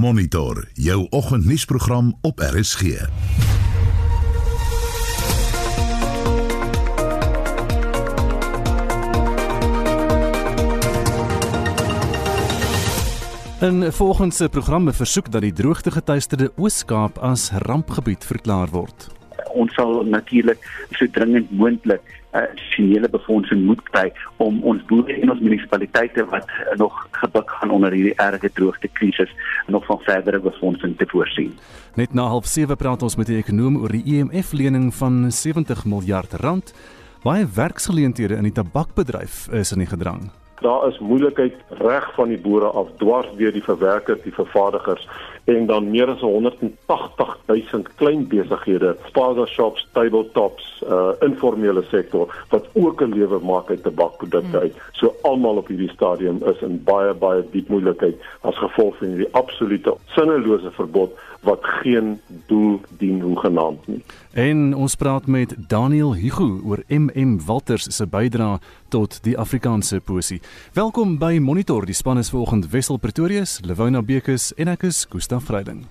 Monitor jou oggendnuusprogram op RSG. In volgens se programme versoek dat die droogtegetuisterde Oos-Kaap as rampgebied verklaar word. Ons sal natuurlik so dringend moontlik finansiële uh, befondsing moet kry om ons boere en ons munisipaliteite wat uh, nog gebuk gaan onder hierdie erge droogtekrisis nog van verdere befondsing te voorsien. Net na 07:30 praat ons met die ekonom oor die IMF e lening van 70 miljard rand. Baie werksgeleenthede in die tabakbedryf is in die gedrang. Daar is moeilikheid reg van die boere af dwars deur die verwerkers, die vervaardigers en dan meer as 180 000 klein besighede, spaza shops, tabletops, uh informele sektor wat ook 'n lewe maak uit tabakprodukte hmm. uit. So almal op hierdie stadium is in baie baie diep moeilikheid as gevolg van hierdie absolute sinnelose verbod wat geen doel dien hoegenaamd nie. En ons praat met Daniel Hugo oor MM Walters se bydrae tot die Afrikaanse poesie. Welkom by Monitor. Die span is vanoggend Wessel Pretorius, Lewona Bekes en ek is Gustaf Vreiding.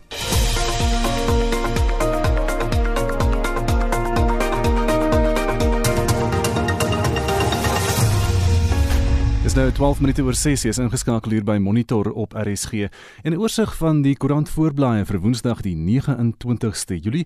Dis nou 12 minute oor 6 is ingeskakel hier by Monitor op RSG. En 'n oorsig van die koerant voorblaaie vir Woensdag die 29ste Julie.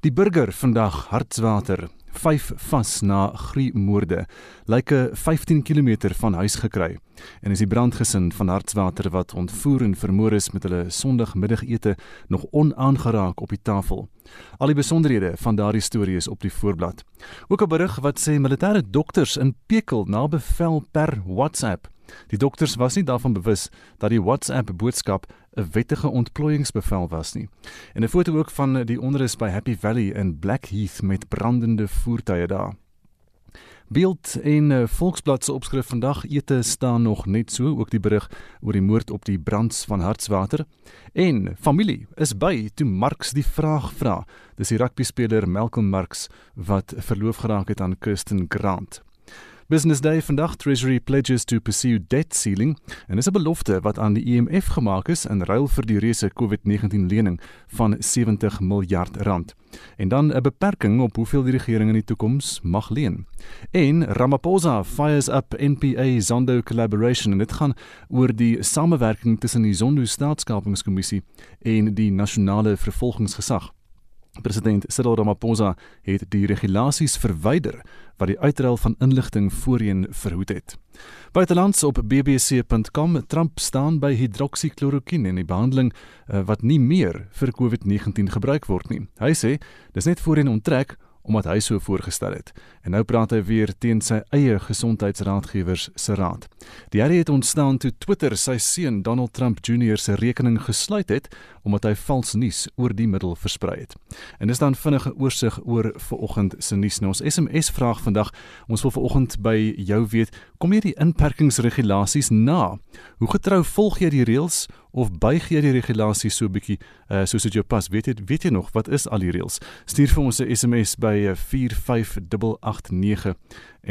Die burger vandag Hartswater, 5 vas na gruimoorde. Lyke 15 km van huis gekry. En is die brandgesin van Hartswater wat ontvoer en vermoor is met hulle Sondagmiddagete nog onaangeraak op die tafel. Al die besonderhede van daardie storie is op die voorblad. Ook 'n berig wat sê militêre dokters in Pekel na bevel per WhatsApp. Die dokters was nie daarvan bewus dat die WhatsApp boodskap 'n wettige ontplooiingsbevel was nie. En 'n foto ook van die onrus by Happy Valley in Blackheath met brandende voertuie daar. Beeld en uh, Volksblad se opskrif vandag ete staan nog net so ook die berig oor die moord op die brands van Hartswater en familie is by toe Marx die vraag vra dis die rugby speler Malcolm Marx wat verloof geraak het aan Kirsten Grant Business Day vandag Treasury pledges to pursue debt ceiling en is 'n belofte wat aan die IMF e gemaak is in ruil vir die reuse COVID-19 lening van 70 miljard rand. En dan 'n beperking op hoeveel die regering in die toekoms mag leen. En Ramaphosa fires up NPA Zondo collaboration en dit gaan oor die samewerking tussen die Zondo staatskapingskommissie en die nasionale vervolgingsgesag. President Cyril Ramaphosa het die regulasies verwyder wat die uitruil van inligting voorheen verhoed het. Buitelands op bbc.com Trump staan by hidroksikloroquine en die behandeling uh, wat nie meer vir COVID-19 gebruik word nie. Hy sê dis net voorheen onttrek omdat hy so voorgestel het. En nou praat hy weer teen sy eie gesondheidsraadgewers se raad. Die herrie het ontstaan toe Twitter sy seun Donald Trump Jr se rekening gesluit het omdat hy vals nuus oor die middel versprei het. En dis dan vinnige oorsig oor vanoggend se nuus. Nou ons SMS vraag vandag. Ons wil vanoggend by jou weet, kom jy die inperkingsregulasies na? Hoe getrou volg jy die reëls of buig jy die regulasies so bietjie uh, soos dit jou pas? Weet jy weet jy nog wat is al die reëls? Stuur vir ons 'n SMS by 45889 eh,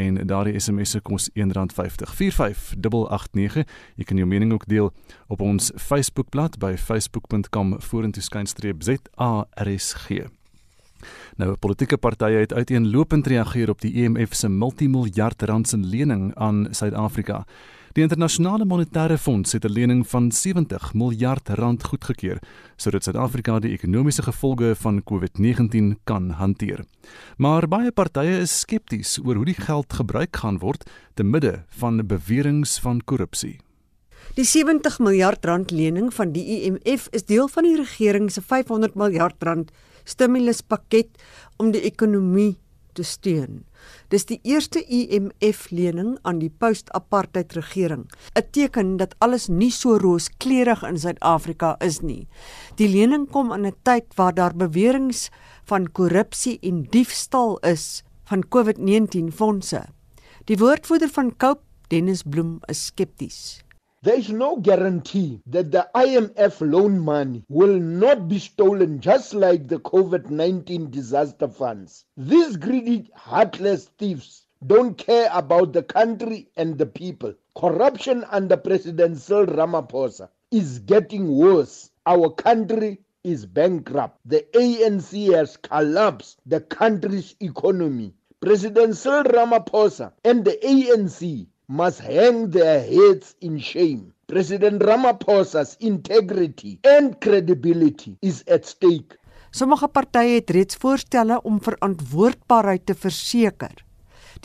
en daardie SMS se kos R1.50. 45889. Jy kan jou mening ook deel op ons Facebookblad by facebook.com vorentoe skynstreep ZARSG. Nou, politieke partye het uiteenlopend reageer op die IMF e se multimiljard rand se lening aan Suid-Afrika. Die internasionale monetaire fonds het 'n lening van 70 miljard rand goedgekeur sodat Suid-Afrika die ekonomiese gevolge van COVID-19 kan hanteer. Maar baie partye is skepties oor hoe die geld gebruik gaan word te midde van beweringe van korrupsie. Die 70 miljard rand lening van die IMF is deel van die regering se 500 miljard rand stimuluspakket om die ekonomie te steun. Dis die eerste IMF-lening aan die post-apartheid regering. 'n Teken dat alles nie so rooskleurig in Suid-Afrika is nie. Die lening kom in 'n tyd waar daar beweringe van korrupsie en diefstal is van COVID-19 fondse. Die woordvoerder van Cope, Dennis Bloem, is skepties. There is no guarantee that the IMF loan money will not be stolen just like the COVID 19 disaster funds. These greedy, heartless thieves don't care about the country and the people. Corruption under President Cyril Ramaphosa is getting worse our country is bankrupt. The ANC has collapsed the country's economy. President Cyril Ramaphosa and the ANC must hang their heads in shame. President Ramaphosa's integrity and credibility is at stake. Sommige partye het reeds voorstelle om verantwoordbaarheid te verseker.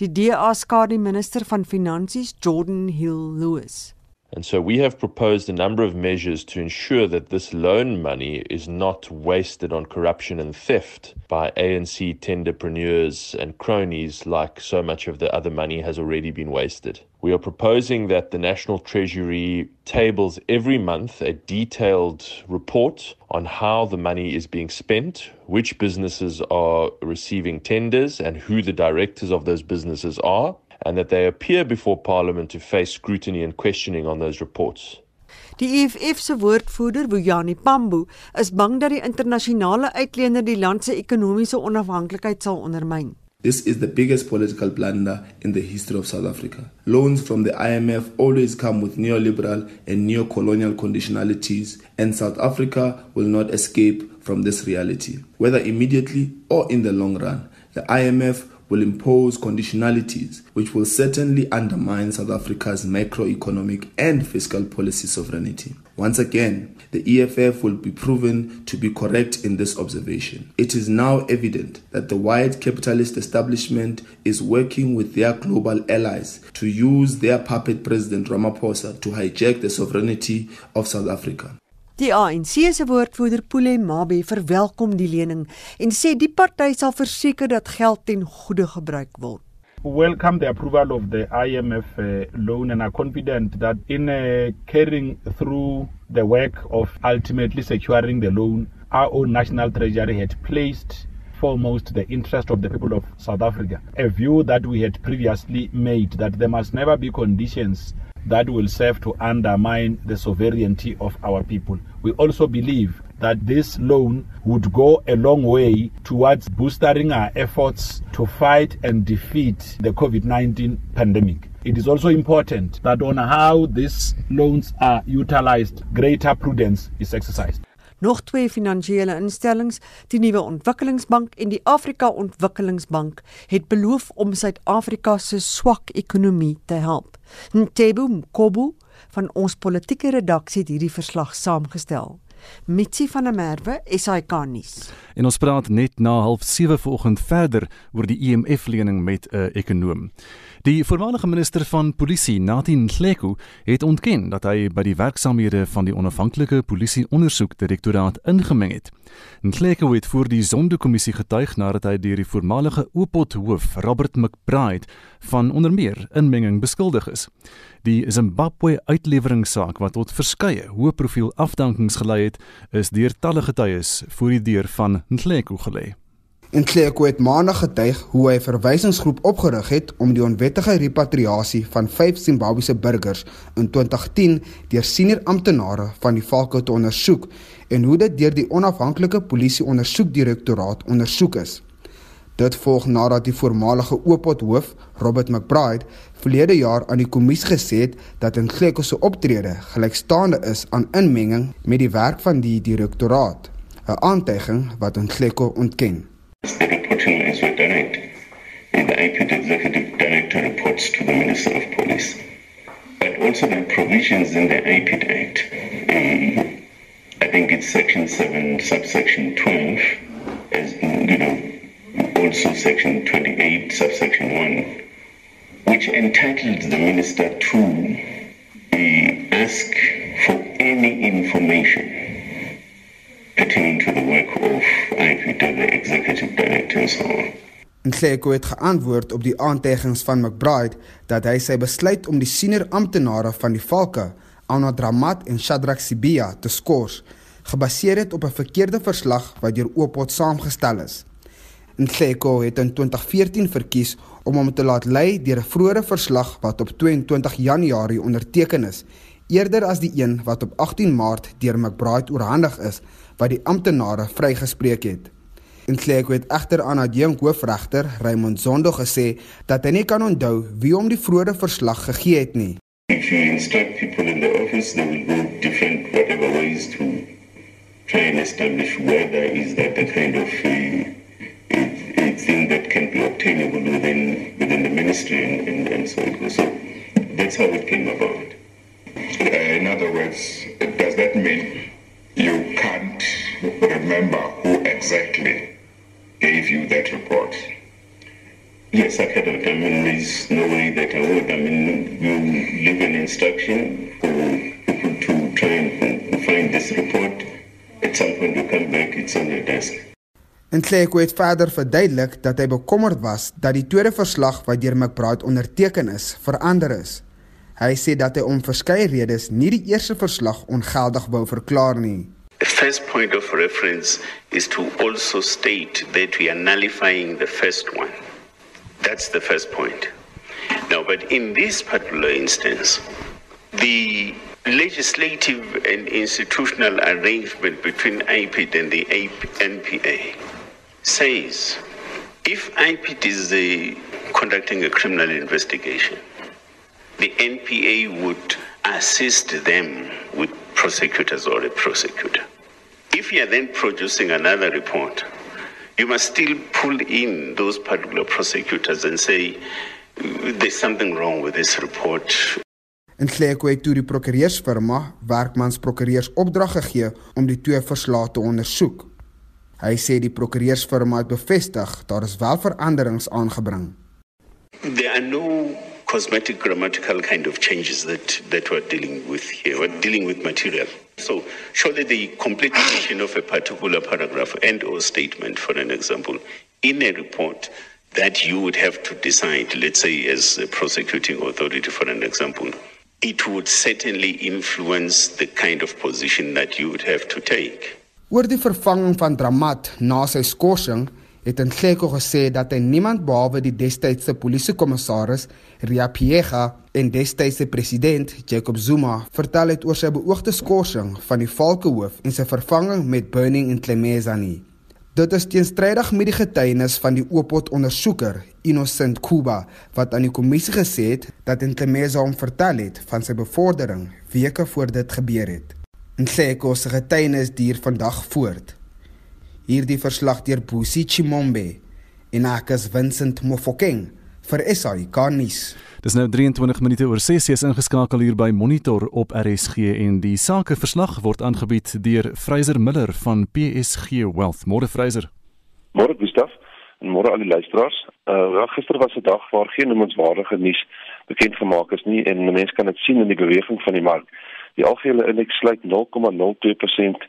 Die DA skadu minister van Finansies, Jordan Hill Lewis. And so we have proposed a number of measures to ensure that this loan money is not wasted on corruption and theft by ANC tenderpreneurs and cronies like so much of the other money has already been wasted. We are proposing that the National Treasury tables every month a detailed report on how the money is being spent, which businesses are receiving tenders, and who the directors of those businesses are and that they appear before Parliament to face scrutiny and questioning on those reports. Die EFF se woordvoerder, Buyani Pambu, is bang dat die internasionale uitlener die land se ekonomiese onafhanklikheid sal ondermyn. This is the biggest political blunder in the history of South Africa. Loans from the IMF always come with neoliberal and neo-colonial conditionalities, and South Africa will not escape from this reality, whether immediately or in the long run. The IMF will impose conditionalities which will certainly undermine South Africa's macroeconomic and fiscal policy sovereignty. Once again, the EFF will be proven to be correct in this observation. It is now evident that the white capitalist establishment is working with their global allies to use their puppet President Ramaphosa to hijack the sovereignty of South Africa. Die ANC se woordvoerder Pule Mabe verwelkom die lening en sê die party sal verseker dat geld ten goeie gebruik word. welcome the approval of the IMF uh, loan and are confident that in uh, carrying through the work of ultimately securing the loan, our own national treasury had placed foremost the interest of the people of South Africa. A view that we had previously made that there must never be conditions that will serve to undermine the sovereignty of our people. We also believe that this loan would go a long way towards boosting our efforts to fight and defeat the COVID 19 pandemic. It is also important that on how these loans are utilized, greater prudence is exercised. Nog twee finansiële instellings, die Nuwe Ontwikkelingsbank en die Afrika Ontwikkelingsbank, het beloof om Suid-Afrika se swak ekonomie te help. Ntebo Mkobo van ons politieke redaksie het hierdie verslag saamgestel. Mitsi van der Merwe, SAK nuus. En ons praat net na 07:30 vanoggend verder oor die IMF lening met 'n ekonoom. Die voormalige minister van Polisie, Natin Nhleko, het ontken dat hy by die werksamehede van die onafhanklike polisie ondersoekdirektoraat ingemeng het. Nhleko het voor die Zondo-kommissie getuig nadat hy deur die voormalige Opot hoof, Robert McBride, van onder meer inmenging beskuldig is. Die Zimbabwe uitleweringssaak wat tot verskeie hoë profiel afdankings gelei het, is deur talle getuies voor die deur van Nhleko gelê. Nkleko het maandag getuig hoe hy 'n verwysingsgroep opgerig het om die onwettige repatriasie van 5 Zimbabwese burgers in 2010 deur senior amptenare van die Falco te ondersoek en hoe dit deur die onafhanklike polisie ondersoekdirektoraat ondersoek is. Dit volg nadat die voormalige Opot hoof, Robert McBride, verlede jaar aan die kommissie gesê het dat Nkleko se optrede gelykstaande is aan inmenging met die werk van die direktoraat, 'n aantuiging wat Nkleko ontken. The reporting is were direct, the IPD Executive Director reports to the Minister of Police. But also the provisions in the IPD Act, um, I think it's Section 7, subsection 12, as you know, also Section 28, subsection 1, which entitles the Minister to uh, ask for any information pertaining to the work of the executive director and so on. Nhleko het geantwoord op die aantuigings van McBride dat hy sy besluit om die senior amptenare van die Valke, Anna Dramat en Shadrack Sibia te skors, gebaseer het op 'n verkeerde verslag wat deur Opot saamgestel is. Nhleko het in 2014 verkies om hom te laat lei deur 'n vroeëre verslag wat op 22 Januarie onderteken is, eerder as die een wat op 18 Maart deur McBride oorhandig is wat die amptenare vrygespreek het. En Klek het egter aan adjunk hoofregter Raymond Zondo gesê dat hy nie kan onthou wie hom die vroeëre verslag gegee het nie. If you instruct people in the office, they will go different whatever ways to try and establish whether is that the kind of uh, a, a thing that can be obtainable within within the ministry and, and, and so on. So that's how it came about. Uh, in other words, does that mean you can't remember who exactly gave you that report? Yes, I cannot. I mean, there's no way that I would. I mean, you leave an instruction for people to try and find this report. At some point, you come back, it's on your desk. En Kleko het verder verduidelik dat hy bekommerd was dat die tweede verslag wat deur McBride onderteken is, verander is. Hy sê dat hy om verskeie redes nie die eerste verslag ongeldig wou verklaar nie. The first point of reference is to also state that we are nullifying the first one. That's the first point. Now, but in this particular instance, the legislative and institutional arrangement between IPID and the NPA says if IPID is uh, conducting a criminal investigation, the NPA would assist them with prosecutors or a prosecutor. If you are then producing another report, you must still pull in those particular prosecutors and say there's something wrong with this report. En Kleko het toe die prokureursfirma Werkmans Prokureurs opdrag gegee om die twee verslae te ondersoek. Hy sê die prokureursfirma het bevestig daar is wel veranderings aangebring. There are no cosmetic grammatical kind of changes that, that we're dealing with here. We're dealing with material. So surely the complete of a particular paragraph and or statement, for an example, in a report that you would have to decide, let's say as a prosecuting authority, for an example, it would certainly influence the kind of position that you would have to take. Oor die vervanging van Dramat na sy skorsing het Nhleko gesê dat hy niemand behalwe die destydse polisiekommissaris Ria Piega en destydse president Jacob Zuma vertel het oor sy beoogde skorsing van die Valkehoof en sy vervanging met Burning in Tlemeza nie. Dit is teenstrydig met die getuienis van die Oopot ondersoeker Innocent Kuba wat aan die kommissie gesê het dat Tlemeza hom vertel het van sy bevordering weke voor dit gebeur het. Nhleko se getuienis duur vandag voort. Hierdie verslag deur Busi Chimombe en Akas Vincent Mofokeng vir SAK nuus. Dis nou 23 minute oor 6 is ingeskakel hier by Monitor op RSG en die sakeverslag word aangebied deur Fraser Miller van PSG Wealth. Môre Fraser. Môre Gustaf en môre al die luisteraars. Uh gister was 'n dag waar geen noemenswaardige nuus bekend gemaak is nie en mense kan dit sien in die beweging van die mark. Die algehele indeks sluit 0,02%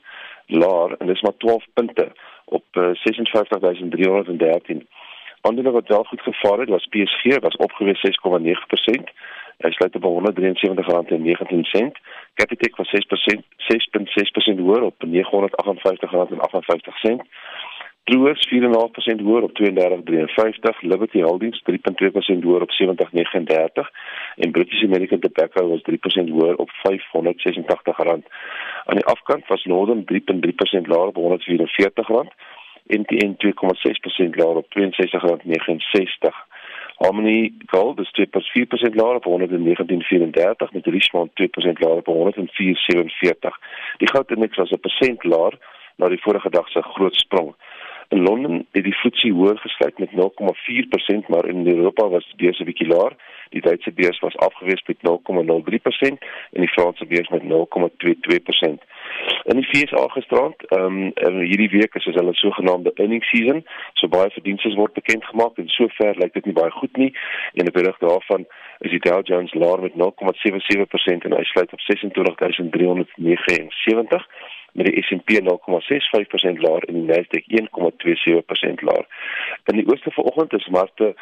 laer en dis maar 12 punte op uh, 56313. Aandele wat wel goed gevaar het, was PSG, was opgewees 6,9%. Hy sluit op R173.19. Capitec was 6% 6.6% hoër op R958.58. Truworths 4.5% hoër op 32.53, Liberty Holdings 3.2% hoër op 70.39 en British American Tobacco was 3% hoër op R586. Aan die afkant was Northern 3.3% laer op R144 NTN 2,6% laer op R62.69. Harmony Gold is 2.4% laer op 119.34 met Richmond 2% laer op 104.47. Die goudindeks was 'n persent laer na die vorige dag se groot sprong. In Londen het die FTSE hoër gesluit met 0,4%, maar in Europa was die beurs 'n bietjie laer. Die Duitse beurs was afgewees met 0,03% en die Franse beurs met 0,22%. In die FSA gisterand, ehm um, hierdie week is hulle sogenaamde earnings season, so baie verdienste word bekend gemaak en sover lyk dit nie baie goed nie. En 'n berig daarvan is die Dow Jones laer met 0,77% en hy sluit op 26379 met die S&P 0,65% laer en die Nasdaq 1,27% laer. In die ooste vanoggend is markte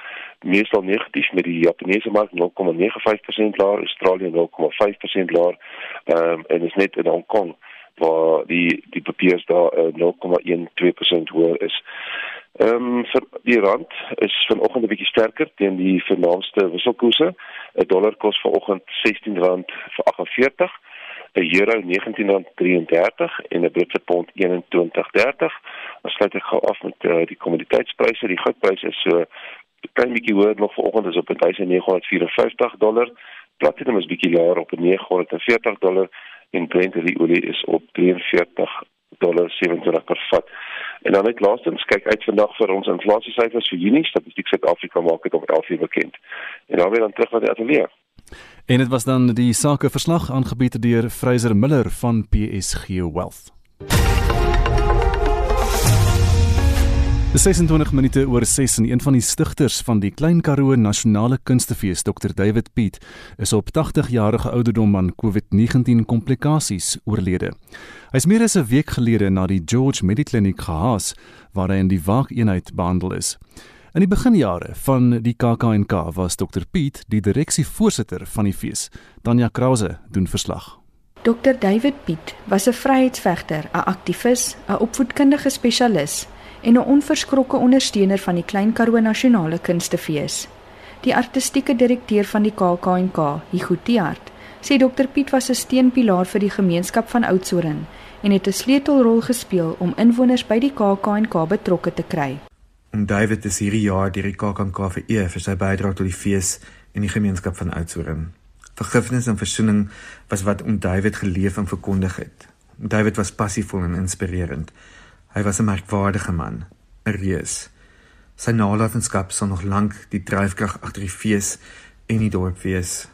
meestal negatief met die Japannese mark 0,95% laer, Australië 0,5% laer, ehm um, en is net in Hong Kong waar die die papiers daar uh, 0,12% hoër is. Ehm um, die rand is vanoggend 'n bietjie sterker teen die vernaamste wisselkoerse. 'n Dollar kos vanoggend R16.48 'n euro R19.33 en 'n Britse pond R21.30. Ons sluit ek gou af met uh, die kommoditeitspryse. Die goudpryse is so klein bietjie hoër nog vanoggend is op 1954 dollar. Platinum is bietjie laer op 940 dollar en Brent olie is op 43 dollar 27 per vat. En dan net laastens kyk uit vandag vir ons inflasiesyfers vir Junie, Statistiek Suid-Afrika maak dit op 11 uur bekend. En dan weer dan terug na die ateljee. En dit was dan die sakeverslag aangebied deur Fraser Miller van PSG Wealth. 26 minute oor 6 en een van die stigters van die Klein Karoo Nasionale Kunstefees, Dr David Piet, is op 80 jarige ouderdom aan COVID-19 komplikasies oorlede. Hy is meer as 'n week gelede na die George Medikliniek gehaas waar hy in die waakeenheid behandel is. In die beginjare van die KAKNK was Dr Piet die direksievoorsitter van die fees. Tanya Krause doen verslag. Dr David Piet was 'n vryheidsvegter, 'n aktivis, 'n opvoedkundige spesialis en 'n onverskrokke ondersteuner van die Klein Karoo Nasionale Kunstefees. Die artistieke direkteur van die KAKNK, Hugo Tiart, sê Dr Piet was 'n steunpilaar vir die gemeenskap van Oudtshoorn en het 'n sleutelrol gespeel om inwoners by die KAKNK betrokke te kry. En David is hierdie jaar deur die KAKNK vereer vir sy bydrae tot die fees en die gemeenskap van Oudtshoorn. Vergifnis en versoening was wat om David geleef en verkondig het. David was passievol en inspirerend. Hy was 'n merkwaardige man, 'n reus. Sy nalatenskap sal nog lank die dryfkrag agter die fees en die dorp wees.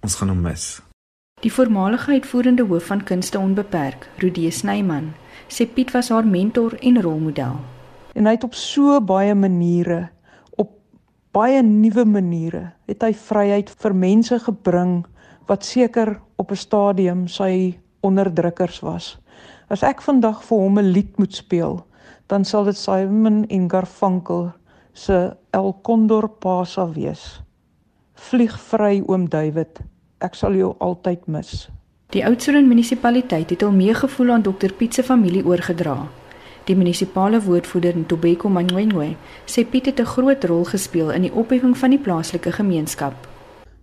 Ons gaan hom mis. Die voormalige uitvoerende hoof van Kunste Onbeperk, Rudie Snyman, sê Piet was haar mentor en rolmodel. En hy het op so baie maniere, op baie nuwe maniere, het hy vryheid vir mense gebring wat seker op 'n stadium sy onderdrukkers was. As ek vandag vir hom 'n lied moet speel, dan sal dit Simon en Garfunkel se El Condor Pasa wees. Vlieg vry oom David. Ek sal jou altyd mis. Die Oudtshoorn munisipaliteit het al meegevoel aan Dr Piet se familie oorgedra. Die munisipale woordvoerder Ntobeko Mangwengwe sê Piet het 'n groot rol gespeel in die opheffing van die plaaslike gemeenskap.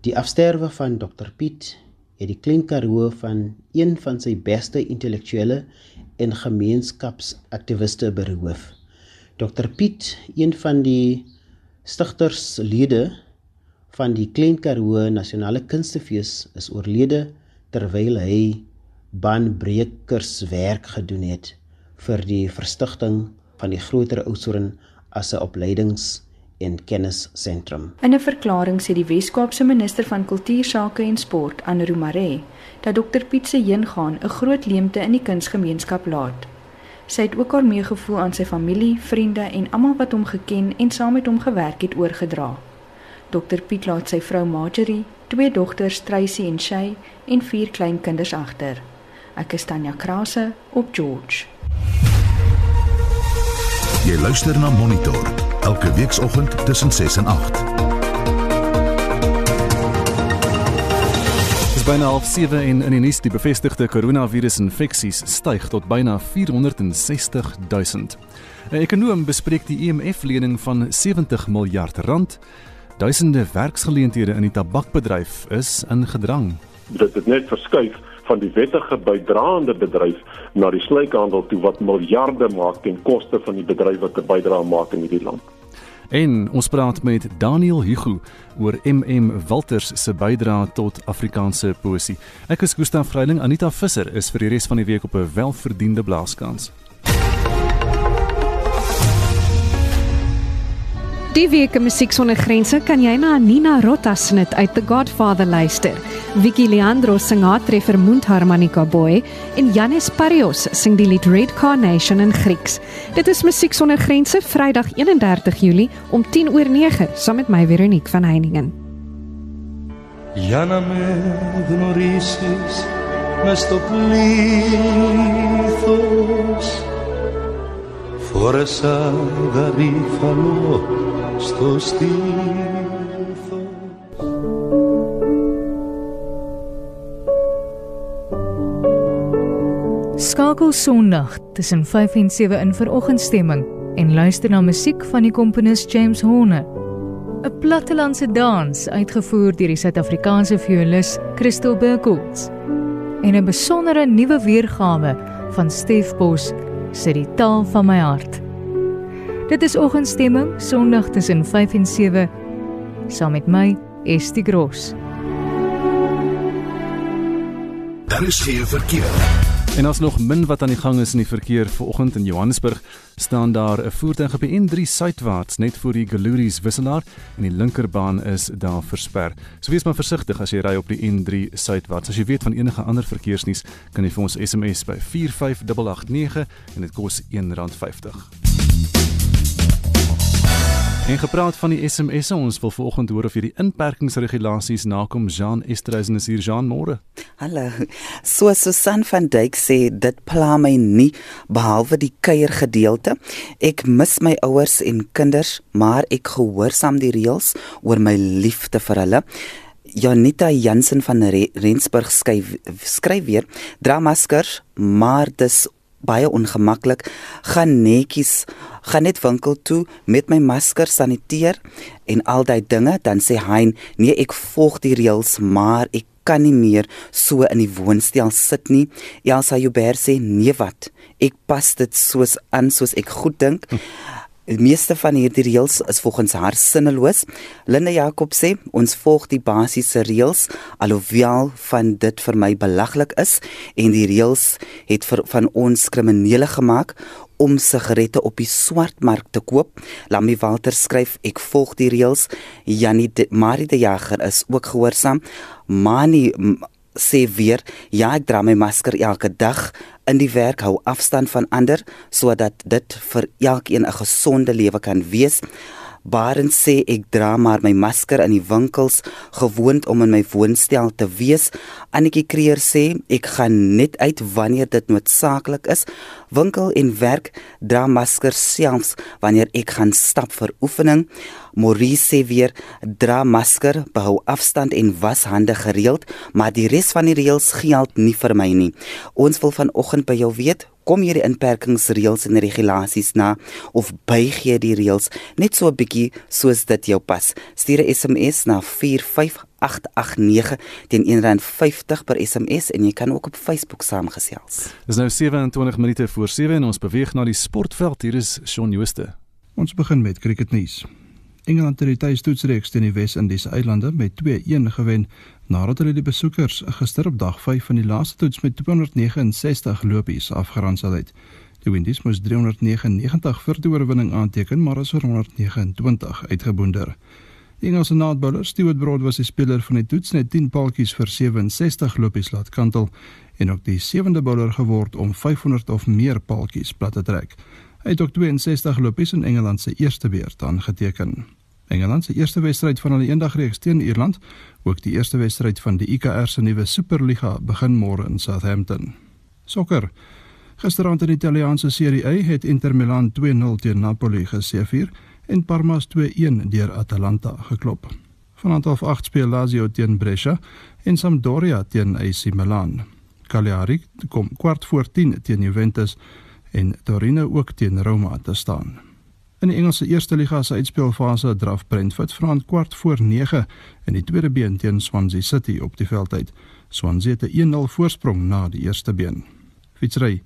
Die afsterwe van Dr Piet het die Klein Karoo van een van sy beste intellektuele en gemeenskapsaktiviste beroof. Dr Piet, een van die stigterslede van die Klein Karoo Nasionale Kunstefees, is oorlede terwyl hy banbrekerswerk gedoen het vir die verstigting van die groter Oudtshoorn as 'n opleidings en kennisentrum. In 'n verklaring sê die Wes-Kaapse minister van Kultuursake en Sport, Anru Mare, dat Dr Piet se heengaan 'n groot leemte in die kunsgemeenskap laat. Sy het ook haar meegevoel aan sy familie, vriende en almal wat hom geken en saam met hom gewerk het oorgedra. Dr Piet laat sy vrou Marjorie, twee dogters Tracy en Shay en vier kleinkinders agter. Ek is Tanya Krause op George. Jy luister na Monitor elke weekoggend tussen 6 en 8. Dis byna half 7 en in die nuus die bevestigde koronavirusinfeksies styg tot byna 460 000. 'n Ekonom bespreek die IMF-lening e van 70 miljard rand. Duisende werksgeleenthede in die tabakbedryf is in gedrang. Dit het net verskuif van die wettige bydraende bedryf na die sluikhandel toe wat miljarde maak ten koste van die bedryf wat 'n bydrae maak in hierdie land. En ons praat met Daniel Hugo oor MM Walters se bydrae tot Afrikaanse poesie. Ek is Gustaf Vreiling, Anita Visser is vir die res van die week op 'n welverdiende blaaskans. Die week in Musiek sonder grense kan jy na Nina Rota se net uit The Godfather luister. Vicky Leandro sing haar treffer Mundharmonica Boy en Janis Parios sing die lied Red Carnation in Grieks. Dit is Musiek sonder grense Vrydag 31 Julie om 10 oor 9 saam met my Veronique van Heiningen. Για να με γνωρίσεις μες στο πλήθος Φόρεσα γαρίφαλο στο στήθο Skakel Sondag tussen 5 en 7 in veroggendstemming en luister na musiek van die komponis James Horner. 'n Plattelandse dans uitgevoer deur die Suid-Afrikaanse violis Christel Burkholz en 'n besondere nuwe weergawe van Stef Bos se Die taal van my hart. Dit is oggendstemming Sondag tussen 5 en 7 saam met my Estie Gros. Daar is geen verkeer. En as nog min wat aan die gang is in die verkeer vanoggend in Johannesburg, staan daar 'n voertuig op die N3 suidwaarts net voor die Galories wisselaar en die linkerbaan is daar versper. So wees maar versigtig as jy ry op die N3 suidwaarts. As jy weet van enige ander verkeersnuus, kan jy vir ons SMS by 45889 en dit kos R1.50. En gepraat van die SMS'e, ons wil vanoggend hoor of jy die inperkingsregulasies nakom. Jean Estreisen is hier, Jean, môre. Hallo. So Susan van Dijk sê dit pla my nie behalwe die kuiergedeelte. Ek mis my ouers en kinders, maar ek gehoorsaam die reëls oor my liefde vir hulle. Janita Jansen van Rensburg skryf skryf weer: Dra maskers, maar dis baie ongemaklik. Gaan netjies, gaan net winkel toe met my masker saniteer en al daai dinge, dan sê hy, nee, ek volg die reëls, maar ek kan nie meer so in die woonstel sit nie. Elsa Joubert sê, nee wat? Ek pas dit soos aan soos ek goed dink. Hm. Die meeste van hierdie reëls is volgens haar sinneloos. Linda Jakob sê ons volg die basiese reëls alhoewel van dit vir my belaglik is en die reëls het vir, van ons kriminele gemaak om sigarette op die swartmark te koop. Lammy Walter skryf ek volg die reëls. Janie Marie de Jager is ook gehoorsaam. Mani sê weer ja ek dra my masker elke dag in die werk hou afstand van ander sodat dit vir elkeen 'n gesonde lewe kan wees Baren sê ek dra maar my masker in die winkels gewoond om in my woonstel te wees. Annetjie Kreer sê ek gaan net uit wanneer dit noodsaaklik is. Winkel en werk dra maskers selfs wanneer ek gaan stap vir oefening. Maurice sê weer dra masker, behou afstand en was hande gereeld, maar die res van die reëls geld nie vir my nie. Ons wil vanoggend by jou weet Kom jy die inperkingsreëls en regulasies na of buig jy die reëls net so 'n bietjie soos dit jou pas? Stuur 'n SMS na 45889 teen R1.50 per SMS en jy kan ook op Facebook saamgesels. Dis nou 27 minute voor 7 en ons beweeg na die sportveld. Hier is Shaun Jooste. Ons begin met cricketnuus. Engeland het die tuistoetsreeks teen die Wes-Indiese eilande met 2-1 gewen nadat hulle die besoekers gister op dag 5 van die laaste toets met 269 lopies afgeronsel het. Die Windies moes 399 vir die oorwinning aanteken, maar is vir 129 uitgeboonder. Die Engelse naadbouler Stuart Broad was die speler van die toets net 10 paaltjies vir 67 lopies laat kantel en ook die sewende bouler geword om 500 of meer paaltjies plat te trek. Hy het ook 62 lopies in Engeland se eerste beurt aangeteken. Engeland se eerste wedstryd van hulle eendagreeks teen Ierland, ook die eerste wedstryd van die IKR se nuwe Superliga begin môre in Southampton. Sokker. Gisteraand in die Italiaanse Serie A het Inter Milan 2-0 teen Napoli geseëvier en Parma 2-1 deur Atalanta geklop. Vanaand half 8 speel Lazio teen Brescia en Sampdoria teen AC Milan. Cagliari kom kwart voor 10 teen Juventus en Torino ook teen Roma te staan. In die Engelse Eerste Liga se uitspelfase draf Brentford vanaand kwart voor 9 in die tweede been teen Swansea City op die veld uit. Swansea het 'n 1-0 voorsprong na die eerste been. Fietsry.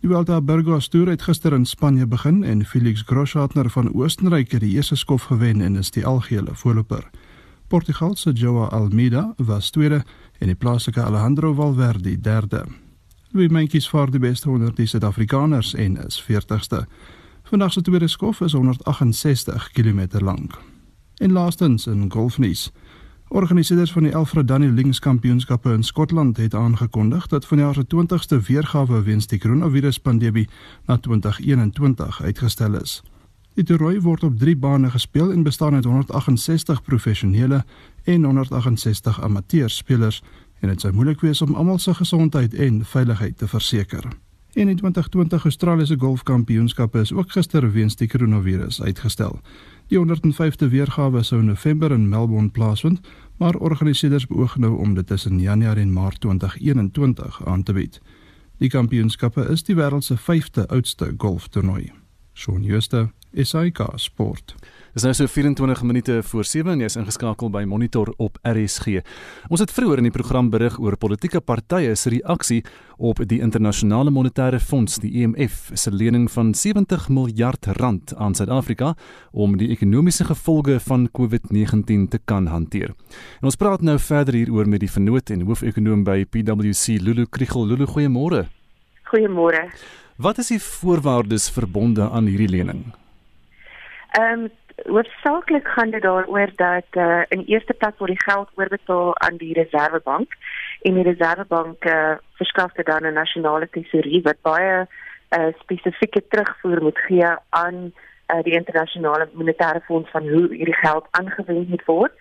Die Vuelta Burgos Tour het gister in Spanje begin en Felix Groschartner van Oostenryk het die eerste skof gewen en is die algehele voorloper. Portugal se Joao Almeida was tweede en die plaaslike Alejandro Valverde derde. Louis Mentjes vaar die beste onder die Suid-Afrikaners en is 40ste. Vandag se tweede skof is 168 km lank. En laastens in golfnuus. Organiseerders van die Alfred Links Kampioenskappe in Skotland het aangekondig dat vanjaar se 20ste weergawe weens die koronaviruspandemie na 2021 uitgestel is. Die toernooi word op 3 bane gespeel en bestaan uit 168 professionele en 168 amateurspelers en dit sou moeilik wees om almal se gesondheid en veiligheid te verseker. En die 2020 Australiese Golfkampioenskappe is ook gister weens die koronavirus uitgestel. Die 105de weergawe sou in November in Melbourne plaasvind, maar organiseerders beoog nou om dit tussen Januarie en Maart 2021 aan te bied. Die kampioenskappe is die wêreld se 5de oudste golftoernooi. Shaun Schuster, SAK Sport. Dis nou so 24 minute voor 7 en jy is ingeskakel by Monitor op RSG. Ons het vroeër in die program berig oor politieke partye se reaksie op die internasionale monetaire fonds, die IMF, e se lening van 70 miljard rand aan Suid-Afrika om die ekonomiese gevolge van COVID-19 te kan hanteer. En ons praat nou verder hieroor met die vernoot en hoofekonoom by PwC, Lulu Kriel. Lulu, goeiemôre. Goeiemôre. Wat is die voorwaardes verbonde aan hierdie lening? Ehm um, hoofsaaklik gaan dit daaroor dat uh, in eerste plek word die geld oorbetaal aan die Reservebank en die Reservebank uh, verskaf dit dan 'n nasionale tesourier wat baie uh, spesifieke terugvoer moet gee aan uh, die internasionale monetaire fonds van hoe hierdie geld aangewend moet word.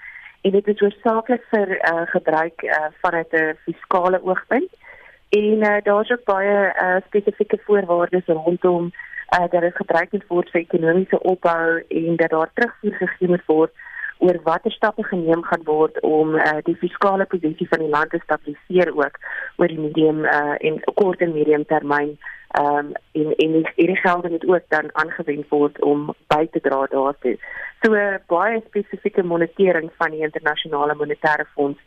En dit is hoofsaaklik vir uh, gebruik uh, vanuit 'n fiskale oogpunt. En uh, daar's ook baie uh, spesifieke voorwaardes rondom uh, dat dit gebruik moet word vir ekonomiese opbou en dat daar terugvoer gegee moet word oor watter stappe geneem gaan word om uh, die fiskale posisie van die land te stabiliseer ook oor die medium uh, en kort en medium termyn um, en en hierdie geld moet ook dan aangewend word om by te dra daartoe. So uh, baie spesifieke monitering van die internasionale monetaire fonds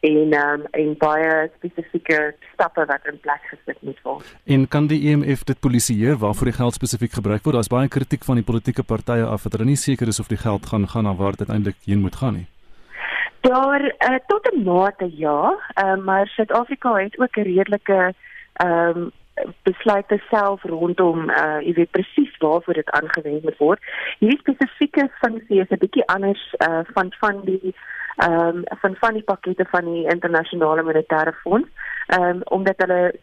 en um, en baie spesifieke stappe wat in plek gesit moet word. En kan die IMF e dit polisieer waarvoor die geld spesifiek gebruik word? Daar's baie kritiek van die politieke partye af dat hulle nie seker is of die geld gaan gaan na waar dit eintlik heen moet gaan nie. Daar uh, tot 'n mate ja, uh, maar Suid-Afrika het ook 'n redelike ehm um, besluite self rondom uh jy weet presies waarvoor dit aangewend moet word. Hierdie spesifieke funksie is 'n bietjie anders uh van van die ehm um, van van die pakkette van die internasionale monetaire fonds. Ehm um, omdat hulle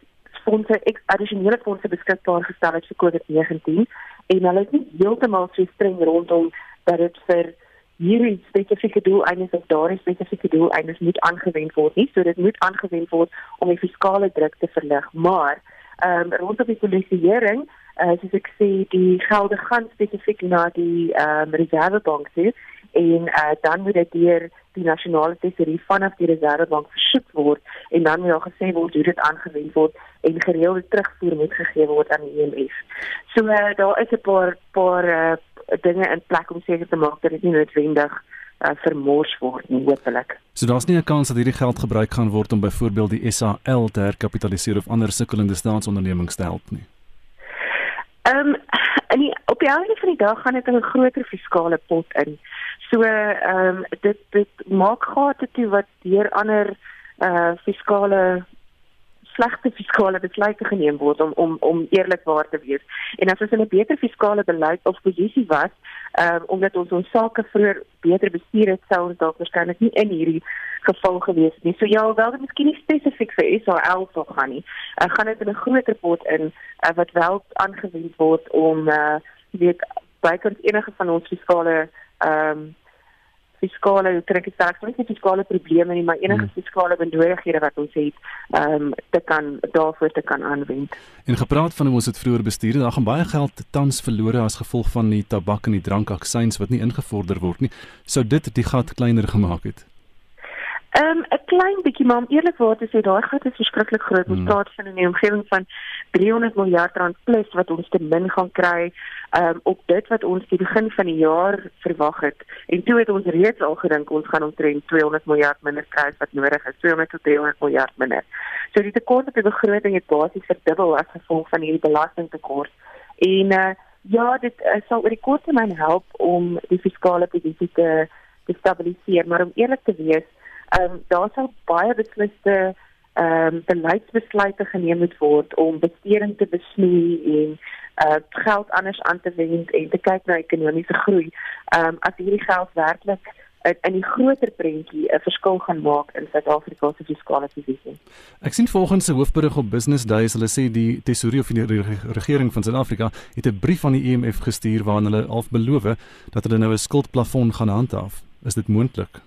fondse addisionele fondse beskikbaar gestel het vir COVID-19 en hulle is nie heeltemal so streng rondom dat dit vir hierdie spesifieke doeleindes of daardie spesifieke doeleindes moet aangewend word nie. So dit moet aangewend word om die fiskale druk te verlig, maar ehm um, rondom die polisieering, uh, soos ek sê, die gelde gaan spesifiek na die ehm um, reservebank toe en uh, dan moet dit deur die nasionale tesourier vanaf die reservebank versoek word en dan moet daar gesê word hoe dit aangewend word en gereelde terugvoer moet gegee word aan die IMF. So uh, daar is 'n paar paar uh, dinge in plek om seker te maak dat dit nie noodwendig uh, vermors word nie hopelik. So daar's nie 'n kans dat hierdie geld gebruik gaan word om byvoorbeeld die SAL te herkapitaliseer of ander sukkelende staatsondernemings te help nie. Ehm um, en die, op die einde van die dag gaan dit in 'n groter fiskale pot in. So ehm um, dit dit maak gate toe wat deur ander uh fiskale slegte fiskale besluite geneem word om om om eerlikwaar te wees. En as ons 'n beter fiskale beleid of posisie was, ehm um, omdat ons ons sake vroeër beter bestuur het, sou ons dalk waarskynlik nie in hierdie geval gewees nie. So ja, wel dit miskien nie spesifiek vir SAL sou gaan nie. Ek uh, gaan dit in 'n groter pot in uh, wat wel aangewend word om uh weet bykans enige van ons fiskale ehm um, fiskale trek ek sê nie fiskale probleme nie maar enige hmm. fiskale benodigdhede wat ons het ehm um, te kan daarvoor te kan aanwend. En gepraat van hoe ons dit vroeër bestuur, daar gaan baie geld tans verlore as gevolg van die tabak en die drankaksies wat nie ingevorder word nie. Sou dit die gat kleiner gemaak het? Ehm um, 'n klein bietjie maar om eerlikwaar te sê daai gat is verskriklik groot. Ons hmm. praat van 'n omgewing van 300 miljard rand plus wat ons te min gaan kry um, op dit wat ons die begin van die jaar verwag het. En toe het ons reeds al gedink ons gaan omtrent 200 miljard minder kry wat nodig is, 200 tot 300 miljard minder. So die tekort op die begroting het basies verdubbel as gevolg van hierdie belastingtekort. En uh, ja, dit uh, sal oor die kort termyn help om die fiskale posisie te, te stabiliseer, maar om eerlik te wees ehm um, daar sal baie besliste ehm um, beleidsbesluite geneem moet word om besteding te besnoei en uh geld anders aan te wend en te kyk na ekonomiese groei. Ehm um, as hierdie geld werklik in die groter prentjie 'n verskil gaan maak in Suid-Afrika se fiskale posisie. Ek sien volgens 'n hoofberig op Business Days, hulle sê die tesourier van die regering van Suid-Afrika het 'n brief aan die IMF gestuur waarin hulle half beloof dat hulle nou 'n skuldplafon gaan handhaaf. Is dit moontlik?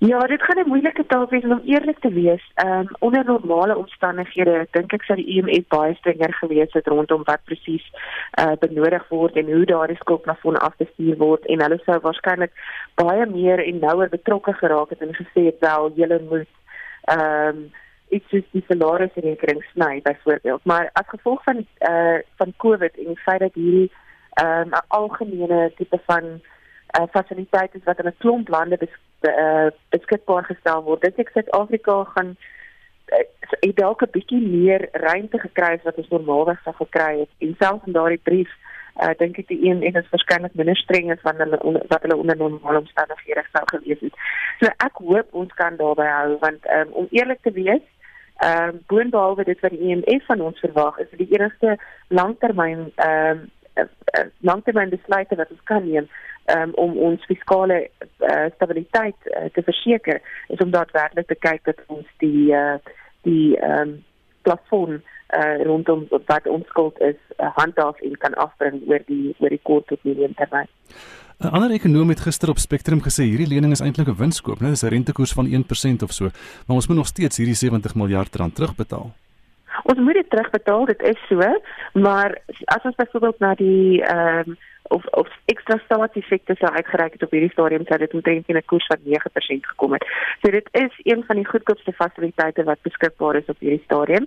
Ja, dit gaan 'n moeilike taak wees om eerlik te wees. Ehm um, onder normale omstandighede dink ek sou die IMF baie strenger gewees het rondom wat presies eh uh, benodig word en hoe daardie skuldplafon afgestuur word en hulle sou waarskynlik baie meer en nouer betrokke geraak het en gesê het wel julle moet ehm um, iets soos die salarisrekening sny byvoorbeeld. Maar as gevolg van eh uh, van COVID en die feit dat hierdie ehm um, 'n algemene tipe van uh, fasiliteite wat in 'n klomp lande bes, uh, beskikbaar gestel word. Dit ek Suid-Afrika gaan uh, het dalk 'n bietjie meer ruimte gekry as wat ons normaalweg sou gekry het. En selfs in daardie brief uh, dink ek die een en dit is waarskynlik minder streng as van hulle wat hulle onder normale omstandighede sou gewees het. So ek hoop ons kan daarby hou want um, om eerlik te wees Ehm um, boonbehalwe dit wat die IMF van ons verwag, is dit die enigste langtermyn ehm um, langtermyn besluite wat ons kan neem um, om ons fiskale uh, stabiliteit uh, te verseker, is om daadwerklik te kyk dat ons die uh, die um, plafon uh, rondom wat ons skuld is uh, handhaaf en kan afbring oor die oor die kort tot medium termyn. 'n Ander ekonom het gister op Spectrum gesê hierdie lening is eintlik 'n winskoop, né? Dis 'n rentekoers van 1% of so, maar ons moet nog steeds hierdie 70 miljard rand terugbetaal. Ons moet dit terugbetaal, dit is so, maar as ons byvoorbeeld na die ehm um, of of ekstra staatseffekte sou uitgereik het op hierdie stadium sou dit omtrent 'n koers van 9% gekom het. So dit is een van die goedkoopste fasiliteite wat beskikbaar is op hierdie stadium.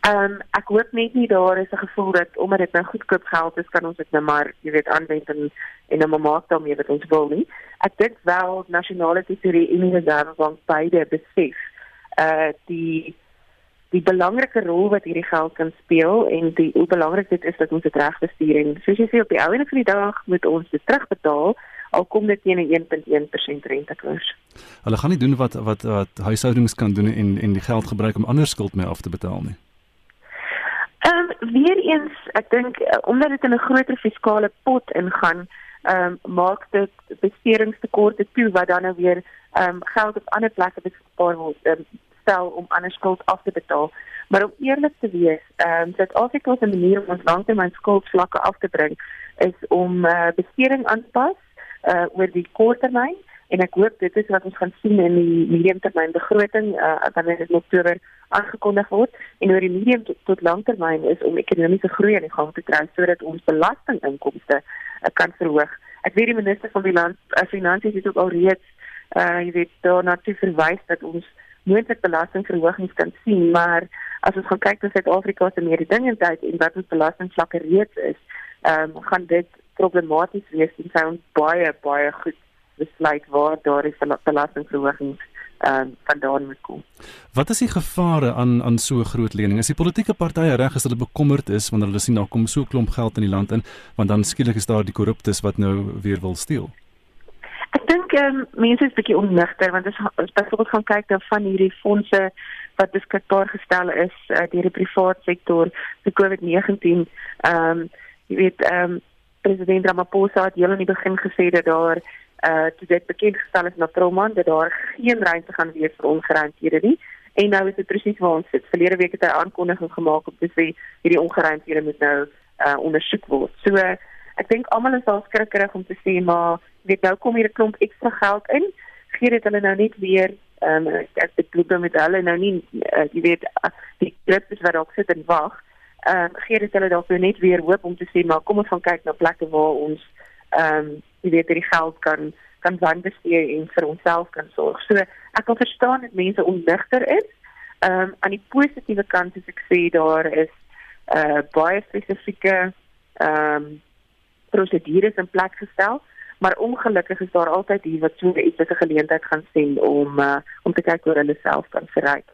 Ehm um, ek hoop net nie daar is 'n gevoel dat omdat dit nou goedkoop geld is, kan ons dit nou maar, jy weet, aanwend en en nou maak daarmee wat ons wil nie. Ek dink wel nasionale tesorie en die reservebank beide besef uh die die belangrike rol wat hierdie geld kan speel en die hoe belangrik dit is dat ons dit reg bestuur en soos jy sê op die ou en van die dag moet ons dit terugbetaal al kom dit teen 'n 1.1% rentekoers. Hulle gaan nie doen wat wat wat huishoudings kan doen en en die geld gebruik om ander skuld mee af te betaal nie. Ehm um, weer eens ek dink uh, omdat dit in 'n groter fiskale pot ingaan ehm um, maak dit besteringstekorte toe wat dan nou weer ehm um, geld op ander plekke beskikbaar word. Um, stel om ander skuld af te betaal. Maar om eerlik te wees, ehm um, Suid-Afrika se manier om ons langtermyn skuldvlakke af te bring is om uh, besteding aan te pas uh oor die korttermyn en ek hoop dit is wat ons gaan sien in die mediumtermyn begroting uh wanneer dit in Oktober aangekondig word en oor die medium tot, tot langtermyn is om ekonomiese groei aan die gang te kry sodat ons belastinginkomste uh, kan verhoog. Ek weet die minister van Finans uh, Finansies het ook al reeds uh jy weet daarna toe verwys dat ons moontlik belastingverhogings kan sien, maar as ons gaan kyk na Suid-Afrika se mededingendheid en wat ons belastingvlakke reeds is, ehm um, gaan dit problematies wees en sou ons baie baie goed besluit waar daar is belastingverhogings ehm um, vandaan moet kom. Wat is die gevare aan aan so 'n groot lening? Is die politieke partye reg as hulle bekommerd is wanneer hulle sien daar kom so 'n klomp geld in die land in, want dan skielik is daar die korruptes wat nou weer wil steel? Um, mense is bietjie onnigter want as ons byvoorbeeld gaan kyk dan van hierdie fondse wat beskikbaar gestel is uh, deur die private sektor vir COVID-19. Ehm um, jy weet ehm um, president Ramaphosa het heel aan die begin gesê dat daar eh uh, dit bekend gestel is na Proman dat daar geen ruimte gaan wees vir ongeruimdhede nie. En nou is dit presies waar ons sit. Verlede week het hy aankondiging gemaak om te sê hierdie ongeruimdhede moet nou eh uh, ondersoek word. So uh, ek dink almal is al skrikkerig om te sê maar weet nou kom hier 'n klomp ekstra geld in. Gee dit hulle nou net weer ehm um, ek bedoel met hulle nou nie uh, jy weet uh, die groepies wat dalk sit en wag. Ehm um, gee dit hulle dalk net weer hoop om te sê maar kom ons gaan kyk na plekke waar ons ehm um, jy weet die geld kan kan wanbestee en vir onsself kan sorg. So ek kan verstaan dat mense ondigter is. Ehm um, aan die positiewe kant is ek sê daar is uh baie spesifieke ehm um, prosedures in plek gestel maar ongelukkig is daar altyd hier wat so iets as 'n geleentheid gaan sien om uh, om te kyk hoe hulle self kan verryk.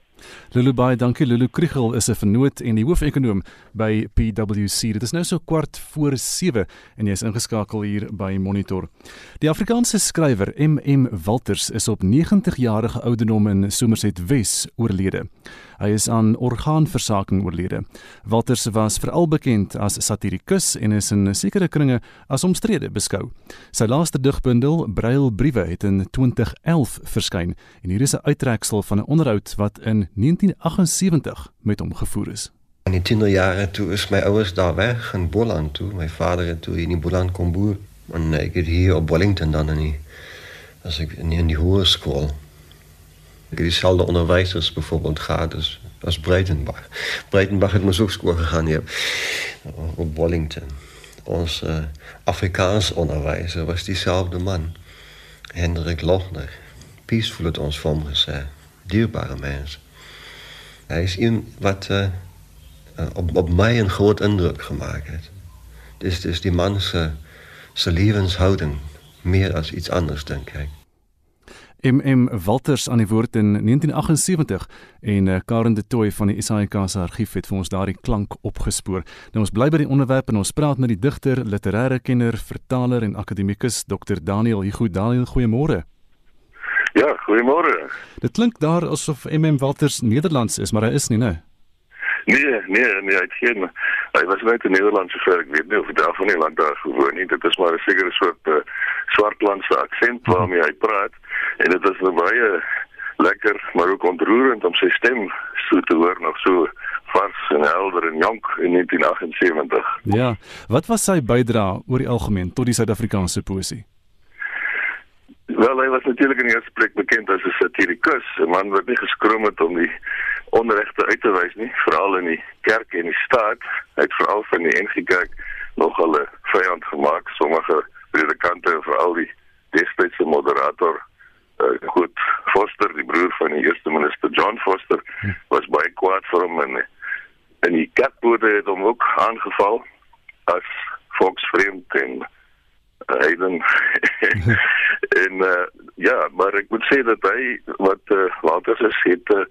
Lulu Bey, dankie Lulu Kriegel is 'n vernoot en die hoofekonoom by PwC. Dit is nou so kwart voor 7 en jy is ingeskakel hier by Monitor. Die Afrikaanse skrywer MM Walters is op 90 jarige ouderdom in Somerset Wes oorlede. Hy is aan orgaanversaking oorlede. Walters was veral bekend as satirikus en is in sekere kringe as omstrede beskou. Sy laaste digbundel, Brailbriewe, het in 2011 verskyn en hier is 'n uittreksel van 'n onderhoud wat in 1978 met hom gevoer is. In die tienerjare toe is my ouers daar weg in Boland toe. My vader het toe in die Boland kom boer en ek het hier op Wellington dan in die as ek in in die hoërskool. Ek het dieselfde onderwysers byvoorbeeld gehad as as Breitenbach. Breitenbach het mos ook skool gegaan hier op Wellington. Ons uh, Afrikaans onderwyser was dieselfde man. Hendrik Lochner. Peaceful het ons van gesê. Dierbare mens. Hy is een wat uh, op, op my 'n groot indruk gemaak het. Dis dis die man se se lewenshouding meer as iets anders dink ek. MM Walters aan die woord in 1978 en uh, Karen de Tooy van die SAIK se argief het vir ons daardie klank opgespoor. Nou ons bly by die onderwerp en ons praat met die digter, literêre kenner, vertaler en akademikus Dr Daniel Hugo Daniel. Goeiemôre. Ja, goeiemôre. Dit klink daar asof MM Walters Nederlands is, maar hy is nie, né? Nee, nee, nee, hy het geen hy was net in Nederland so ver ek weet nie of hy daarvan nie land daar gewoon nie. Dit is maar 'n sekere soort uh, swartlandse aksent waarmee hy praat en dit is nou baie lekker, maar ook ontroerend om sy stem so te hoor nog so vars en helder en jonk in 1978. Ja. Wat was sy bydrae oor die algemeen tot die Suid-Afrikaanse poesie? Wel, hy was natuurlik in die eerste plek bekend as 'n satirikus, 'n man wat nie geskroom het om die onregte uit te wys nie, veral in die kerk en die staat. Hy het veral van die NG Kerk nogal 'n vyand gemaak, sommige predikante, veral die destydse moderator uh, goed Foster, die broer van die eerste minister John Foster, was baie kwaad vir hom en en die kerkbode het hom ook aangeval as volksvreemd en hy dan en uh, ja, maar ek moet sê dat hy wat uh, later is het uh,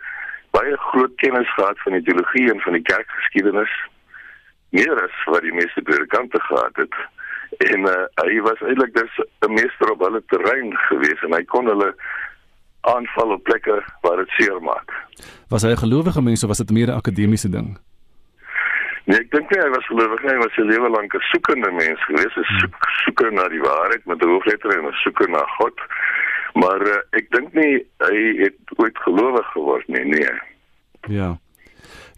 baie groot kennis gehad van die teologie en van die kerkgeskiedenis meer as wat die meeste predikante gehad het. En uh, hy was eintlik dus 'n meester op hulle terrein gewees en hy kon hulle aanval op plekke waar dit seer maak. Was hy 'n gelowige mens of was dit meer 'n akademiese ding? Nee, ek dink hy was gelowig hy was 'n lewe lank 'n soekende mens gewees, 'n soek, soeker na die waarheid met 'n hoofletter en 'n soeker na God. Maar uh, ek dink nie hy het ooit gelowig geword nie, nee. Ja.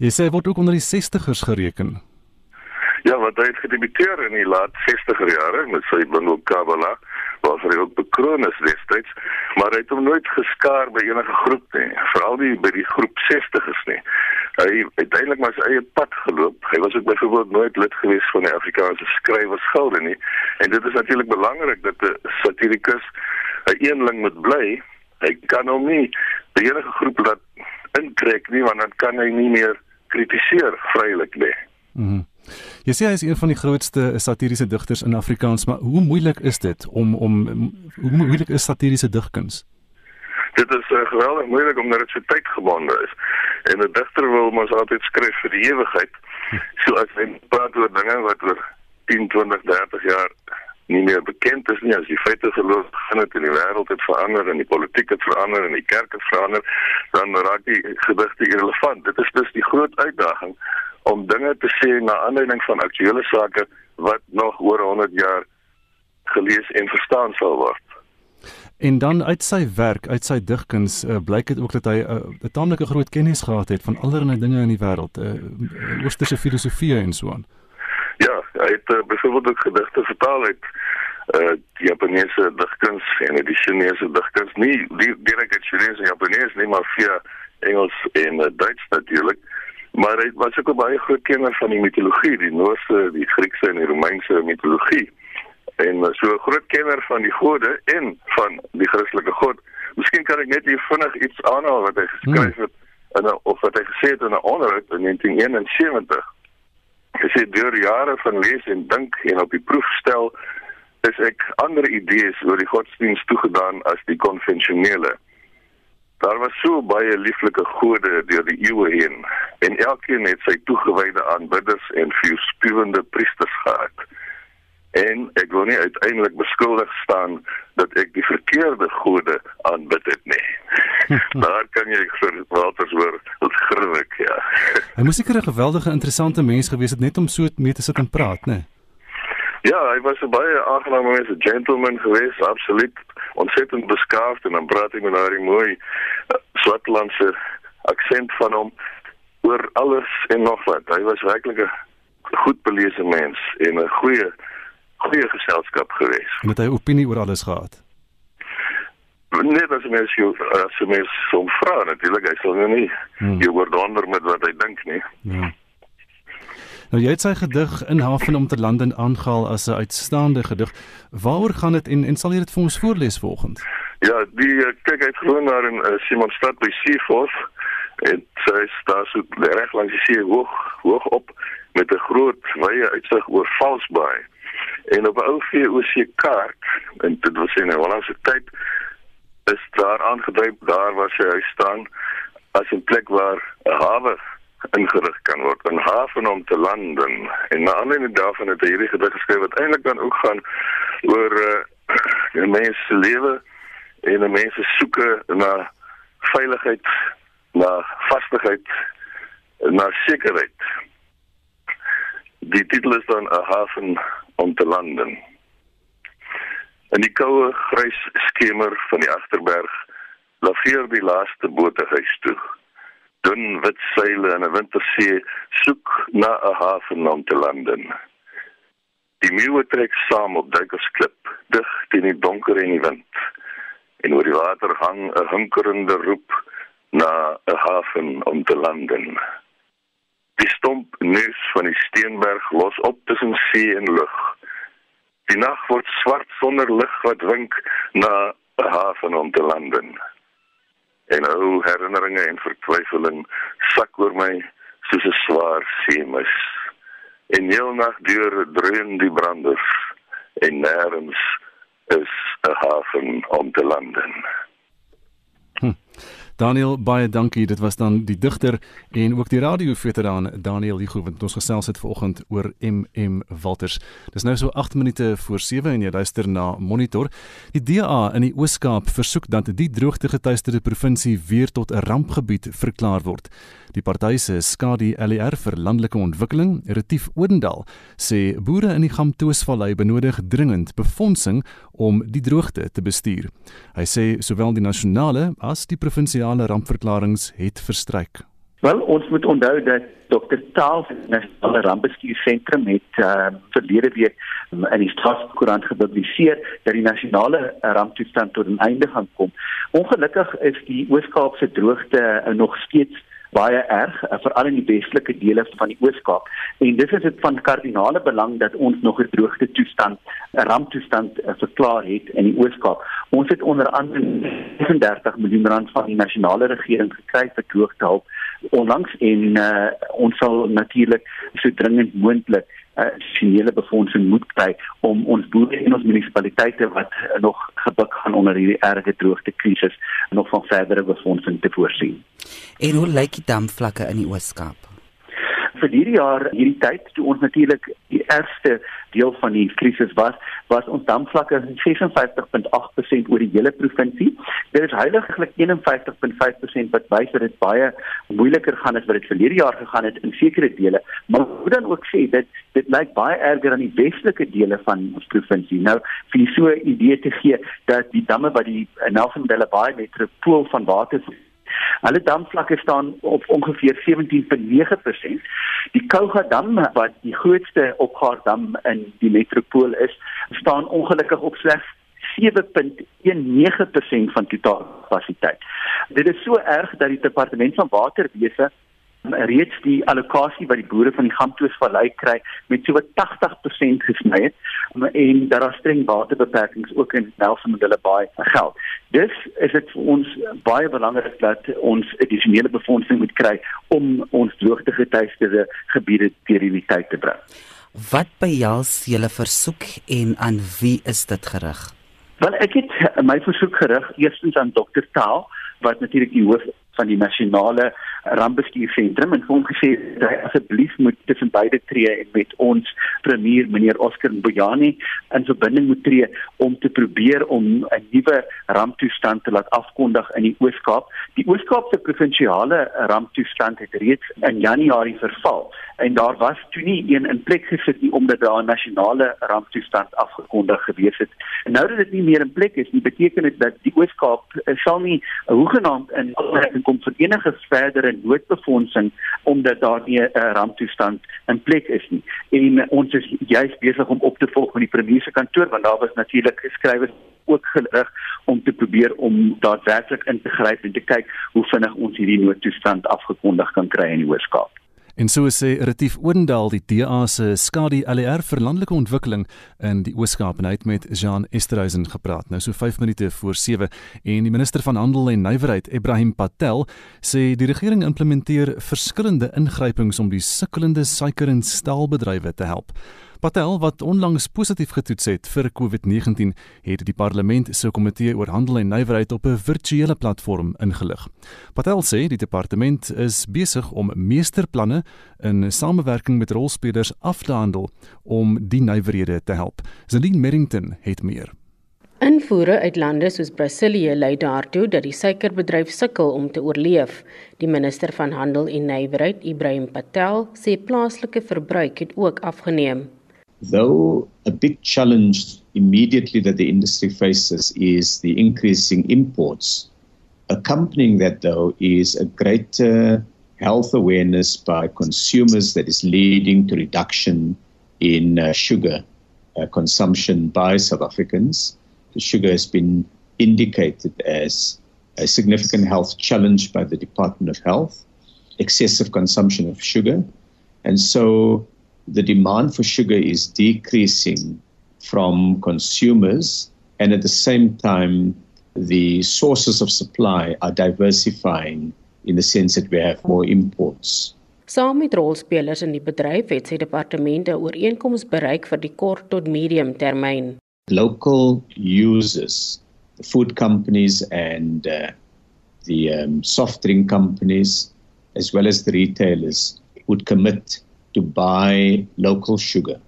Jy sê word ook onder die 60ers gereken. Ja, want hy het gedebuteer in die laat 60er jare met sy bundel Kabbalah, waarvoor hy ook bekroon is destyds, maar hy het hom nooit geskaar by enige groep nie, veral nie by die groep 60ers nie. Hy het uiteindelik maar sy eie pad geloop. Hy was ook byvoorbeeld nooit lid gewees van die Afrikaanse Skrywersgilde nie. En dit is natuurlik belangrik dat 'n satirikus 'n eenling moet bly. Hy kan hom nie by enige groep laat intrek nie, want dan kan hy nie meer kritiseer vrylik nie. Mhm. Mm Jy sê hy is een van die grootste satiriese digters in Afrikaans, maar hoe moeilik is dit om om hoe moeilik is satiriese digkuns? Dit is uh, geweldig moeilik omdat dit so tydgebonde is. En 'n digter wil mos altyd skryf vir die ewigheid. So as hy praat oor dinge wat oor 10, 20, 30 jaar nie meer bekend is nie. As die feite geloof begin het in die wêreld het verander en die politiek het verander en die kerk het verander dan raak die gedigte irrelevant. Dit is dus die groot uitdaging om dinge te sê na aanleiding van aktuelle sake wat nog oor 100 jaar gelees en verstaan sal word. En dan uit sy werk, uit sy digkuns, uh, blyk dit ook dat hy 'n uh, taamlike groot kennis gehad het van allerlei dinge in die wêreld, uh, oosterse filosofie en so aan. Ja, hy het uh, byvoorbeeld ook gedigte vertaal uit uh die Japaneese digkuns en die Chinese digkuns, nie direk uit Chinese en Japanees nie, maar via Engels en uh, Duits natuurlik. Maar hy was ook 'n baie groot kenner van die mitologie, die Noorse, die Griekse en die Romeinse mitologie en so 'n groot kenner van die gode en van die Christelike God. Miskien kan ek net hier vinnig iets aanhaal wat hy geskryf het in 'n of wat hy gesê het in 'n onderhoud in 1971. Hy sê deur jare van lees en dink en op die proef stel is ek ander idees oor die godsdiens toegedaan as die konvensionele. Daar was so baie lieflike gode deur die eeue heen en elkeen het sy toegewyde aanbidders en vuurspuwende priesters gehad en ek wil nie uiteindelik beskuldig staan dat ek die verkeerde gode aanbid het nie. Daar kan jy vir Walters hoor, dit gruwlik, ja. Hy moes seker 'n geweldige interessante mens gewees het net om so mee te sit en praat, né? Ja, hy was 'n baie aangename mens, 'n gentleman geweest, absoluut ontsettend beskaafd en dan praat hy met daai mooi Swartlandse aksent van hom oor alles en nog wat. Hy was werklik 'n goed belese mens en 'n goeie goeie geselskap gewees. En het hy opinie oor alles gehad? Dat is mens jy as mens som vra natuurlik, hy sal nou nie hmm. jy word onder met wat hy dink nie. Ja. Nou jy het sy gedig in Haven om te land en aangehaal as 'n uitstaande gedig. Waaroor gaan dit en en sal jy dit vir ons voorlees volgens? Ja, die kyk uit gewoon daar in uh, Simonstad by Seeforth en sy staan so reg langs die see hoog hoog op met 'n groot wye uitsig oor Valsbaai. En op 'n ou VOC kaart en dit was in 'n Hollandse tyd is daar aangedui daar waar sy huis staan as 'n plek waar 'n hawe ingerig kan word, 'n haven om te landen. En na aanleiding daarvan het hy hierdie gedig geskryf wat eintlik dan ook gaan oor 'n uh, mens se lewe en mense soeke na veiligheid, na vastigheid, na sekerheid. Die titel is dan 'n haven om te landen. In die koue grys skemer van die agterberg laveer die laaste bote huis toe. Dun wit seile in 'n wintersee soek na 'n haven om te landen. Die meeuwe trek saam op duikersklip, dig teen die donker en die wind. En oor die water hang 'n hunkerende roep na 'n haven om te landen. Die stomp neus van die steenberg los op tussen see en lug. Die nag word swart sonder lig wat wink na 'n haven om te landen. En ou herinneringe en vertwyfeling sak oor my soos 'n swaar seemis. En heel nag deur dreun die branders en nêrens is 'n haven om te landen. Daniel baie dankie. Dit was dan die digter en ook die radioveteraan Daniel Hugo wat ons gesels het vanoggend oor MM Walters. Dis nou so 8 minute voor 7 en jy luister na Monitor. Die DA in die Oos-Kaap versoek dat die droogtegetuisterde provinsie weer tot 'n rampgebied verklaar word. Die party se skadu LER vir landelike ontwikkeling, Retief Odendaal, sê boere in die Gamtoosvallei benodig dringend befondsing om die droogte te bestuur. Hy sê sowel die nasionale as die provinsiale rampverklaringe het verstryk. Wel, ons moet onthou dat Dr. Taal van Nasionale Rampbestuursentrum het uh, verlede week in die Staatskoerant gepubliseer dat die nasionale ramptoestand tot 'n einde gaan kom. Ongelukkig is die Oos-Kaapse droogte uh, nog steeds baie erg uh, veral in die westelike dele van die Oos-Kaap en dis is dit van kardinale belang dat ons nog 'n droogte toestand 'n ramptoestand uh, verklaar het in die Oos-Kaap. Ons het onder andere 35 miljoen rand van die nasionale regering gekry vir droogtehulp onlangs en uh, ons sal natuurlik so dringend moontlik finansiële uh, befondsing moet kry om ons boere en ons munisipaliteite wat uh, nog gebuk gaan onder hierdie erge droogte krisis nog van verdere befondsing te voorsien. En hoe lyk die damvlakke in die Oos-Kaap? Vir hierdie jaar hierdie tyd toe ons natuurlik die ergste deel van die krisis was was ons damvlakke 56.8% oor die hele provinsie. Dit is heiliglik 51.5% wat wys dat dit baie moeiliker gaan as wat dit verlede jaar gegaan het in sekere dele. Maar moet dan ook sê dat dit lyk baie erger aan die westelike dele van ons provinsie. Nou vir so 'n idee te gee dat die damme wat die Nelson Mandela Bay metropool van water Hulle damvlakke staan op ongeveer 17.9%. Die Kouga dam wat die grootste opgaardam in die metropool is, staan ongelukkig op slegs 7.19% van totale kapasiteit. Dit is so erg dat die departement van waterwese reeds die allocasie wat die boere van die Gamtoosvallei kry met so wat 80% gesny het en daar is streng waterbeperkings ook in Nelson Mandela Bay geld. Dus is dit vir ons baie belangrik dat ons addisionele befondsing moet kry om ons droogtegetuisterde gebiede deur hierdie tyd te bring. Wat behels julle versoek en aan wie is dit gerig? Wel ek het my versoek gerig eerstens aan Dr Taal wat natuurlik die hoof van die nasionale rampbestuursentrum en hom gesê dat hy asseblief moet tussen beide tree en met ons premier meneer Oscar Mbuyani in verbinding moet tree om te probeer om 'n nuwe ramptoestand te laat afkondig in die Oos-Kaap. Die Oos-Kaap se provinsiale ramptoestand het reeds in Januarie verval en daar was toe nie een in plek gesit nie omdat daar 'n nasionale ramptoestand afgekondig gewees het. En nou dat dit nie meer in plek is nie, beteken dit dat die Oos-Kaap uh, sal nie hoegenaamd in aanmerking kom vir enige verdere noodbefondsing omdat daar nie 'n uh, ramptoestand in plek is nie. En uh, ons is juis besig om op te volg met die premier se kantoor want daar was natuurlik geskrywes ook gerig om te probeer om daadwerklik in te gryp en te kyk hoe vinnig ons hierdie noodtoestand afgekondig kan kry in die Hoërskool. En so sê Retief Oendal die DA se skadu LR vir landelike ontwikkeling in die Ooskaap en hy het met Jean Esterhuizen gepraat. Nou so 5 minute voor 7 en die minister van Handel en Nywerheid, Ibrahim Patel, sê die regering implementeer verskillende ingrypings om die sukkelende suiker en staalbedrywe te help. Patel wat onlangs positief getoets het vir COVID-19, het die parlement se komitee oor handel en nywerheid op 'n virtuele platform ingelig. Patel sê die departement is besig om meesterplanne in samewerking met rolspelers af te handel om die nywerhede te help. Zelin Merrington het meer. In Invoere uit lande soos Brasilië lei daartoe dat die suikerbedryf sukkel om te oorleef. Die minister van Handel en Nywerheid, Ibrahim Patel, sê plaaslike verbruik het ook afgeneem. Though a big challenge immediately that the industry faces is the increasing imports. Accompanying that, though, is a greater health awareness by consumers that is leading to reduction in uh, sugar uh, consumption by South Africans. The sugar has been indicated as a significant health challenge by the Department of Health, excessive consumption of sugar. And so the demand for sugar is decreasing from consumers, and at the same time, the sources of supply are diversifying in the sense that we have more imports. Saam met rolspelers in die bedryf het sy departement 'n ooreenkoms bereik vir die kort tot medium termyn. Local users, the food companies and uh, the um, soft drink companies as well as the retailers would commit to buy local sugar.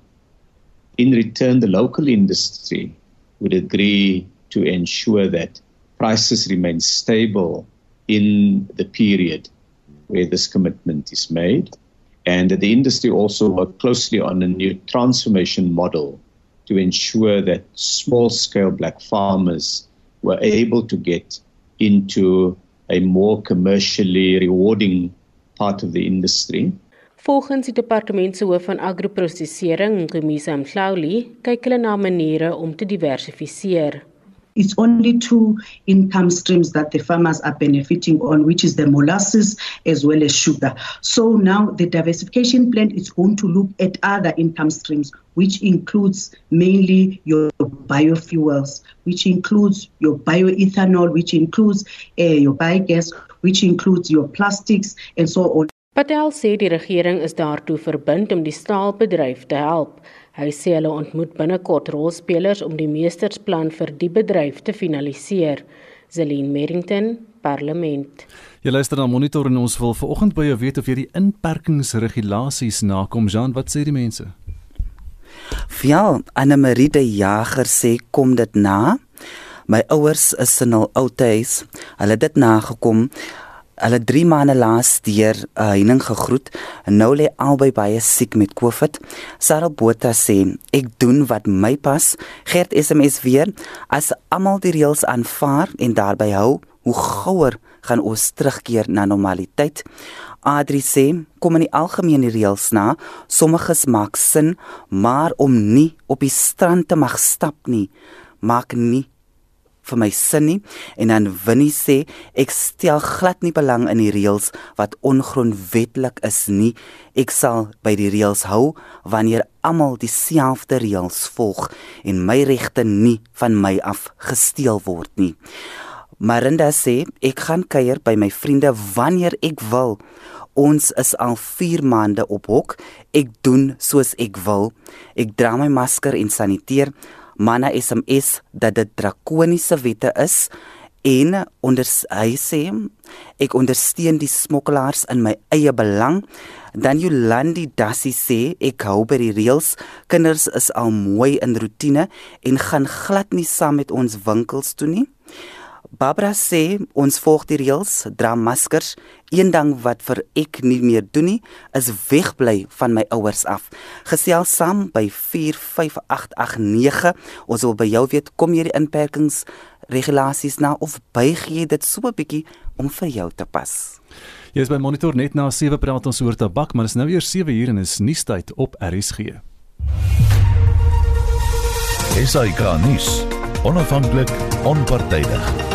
In return, the local industry would agree to ensure that prices remain stable in the period where this commitment is made, and the industry also worked closely on a new transformation model to ensure that small scale black farmers were able to get into a more commercially rewarding part of the industry Volgens die departement se hoof van agroprosesering, Ngumisa Mhlauli, kyk hulle na maniere om te diversifiseer. It's only two income streams that the farmers are benefiting on, which is the molasses as well as sugar. So now the diversification plan is going to look at other income streams, which includes mainly your biofuels, which includes your bioethanol, which includes uh, your biogas, which includes your plastics, and so on. Patel sê die regering is daartoe verbind om die staalbedryf te help. Hy sê hulle ontmoet binnekort rolspelers om die meestersplan vir die bedryf te finaliseer. Zelin Merrington, Parlement. Jy luister na Monitor en ons wil vanoggend by jou weet of jy die inperkingsregulasies nakom. Jean, wat sê die mense? Ja, Anne Marie de Jager sê kom dit na. My ouers is in hul ou huis. Hulle het dit nagekom. Hulle 3 maande laas deur uh, heining gegroet en nou lê albei baie siek met COVID. Sarah Botha sê, "Ek doen wat my pas." Gert SMS weer, "As almal die reëls aanvaar en daarby hou, hoe gouer gaan ons terugkeer na normaliteit." Adri sê, "Kom in die algemeen die reëls na. Sommiges maak sin, maar om nie op die strand te mag stap nie, maak nie vir my sin nie. En dan Winnie sê ek stel glad nie belang in die reëls wat ongrondwetlik is nie. Ek sal by die reëls hou wanneer almal dieselfde reëls volg en my regte nie van my af gesteel word nie. Marinda sê ek gaan kuier by my vriende wanneer ek wil. Ons is al 4 maande op hok. Ek doen soos ek wil. Ek dra my masker en saniteer manne SMS dat dit drakoniese wette is en onder hy sê ek ondersteun die smokkelaars in my eie belang. Dan Jolandi Dassie sê ek hou by die reëls. Kinders is al mooi in rotine en gaan glad nie saam met ons winkels toe nie Barbara sê ons volg die reëls, dra maskers. Een ding wat vir ek nie meer doen nie, is wegbly van my ouers af. Gesels saam by 45889. Ons wil by jou weet kom jy die inperkings regulasies na of buig jy dit so 'n bietjie om vir jou te pas? Jy is by monitor net na 7 praat ons oor tabak, maar dit is nou eers 7 uur en is nuustyd op RSG. SAK nuus. Onafhanklik, onpartydig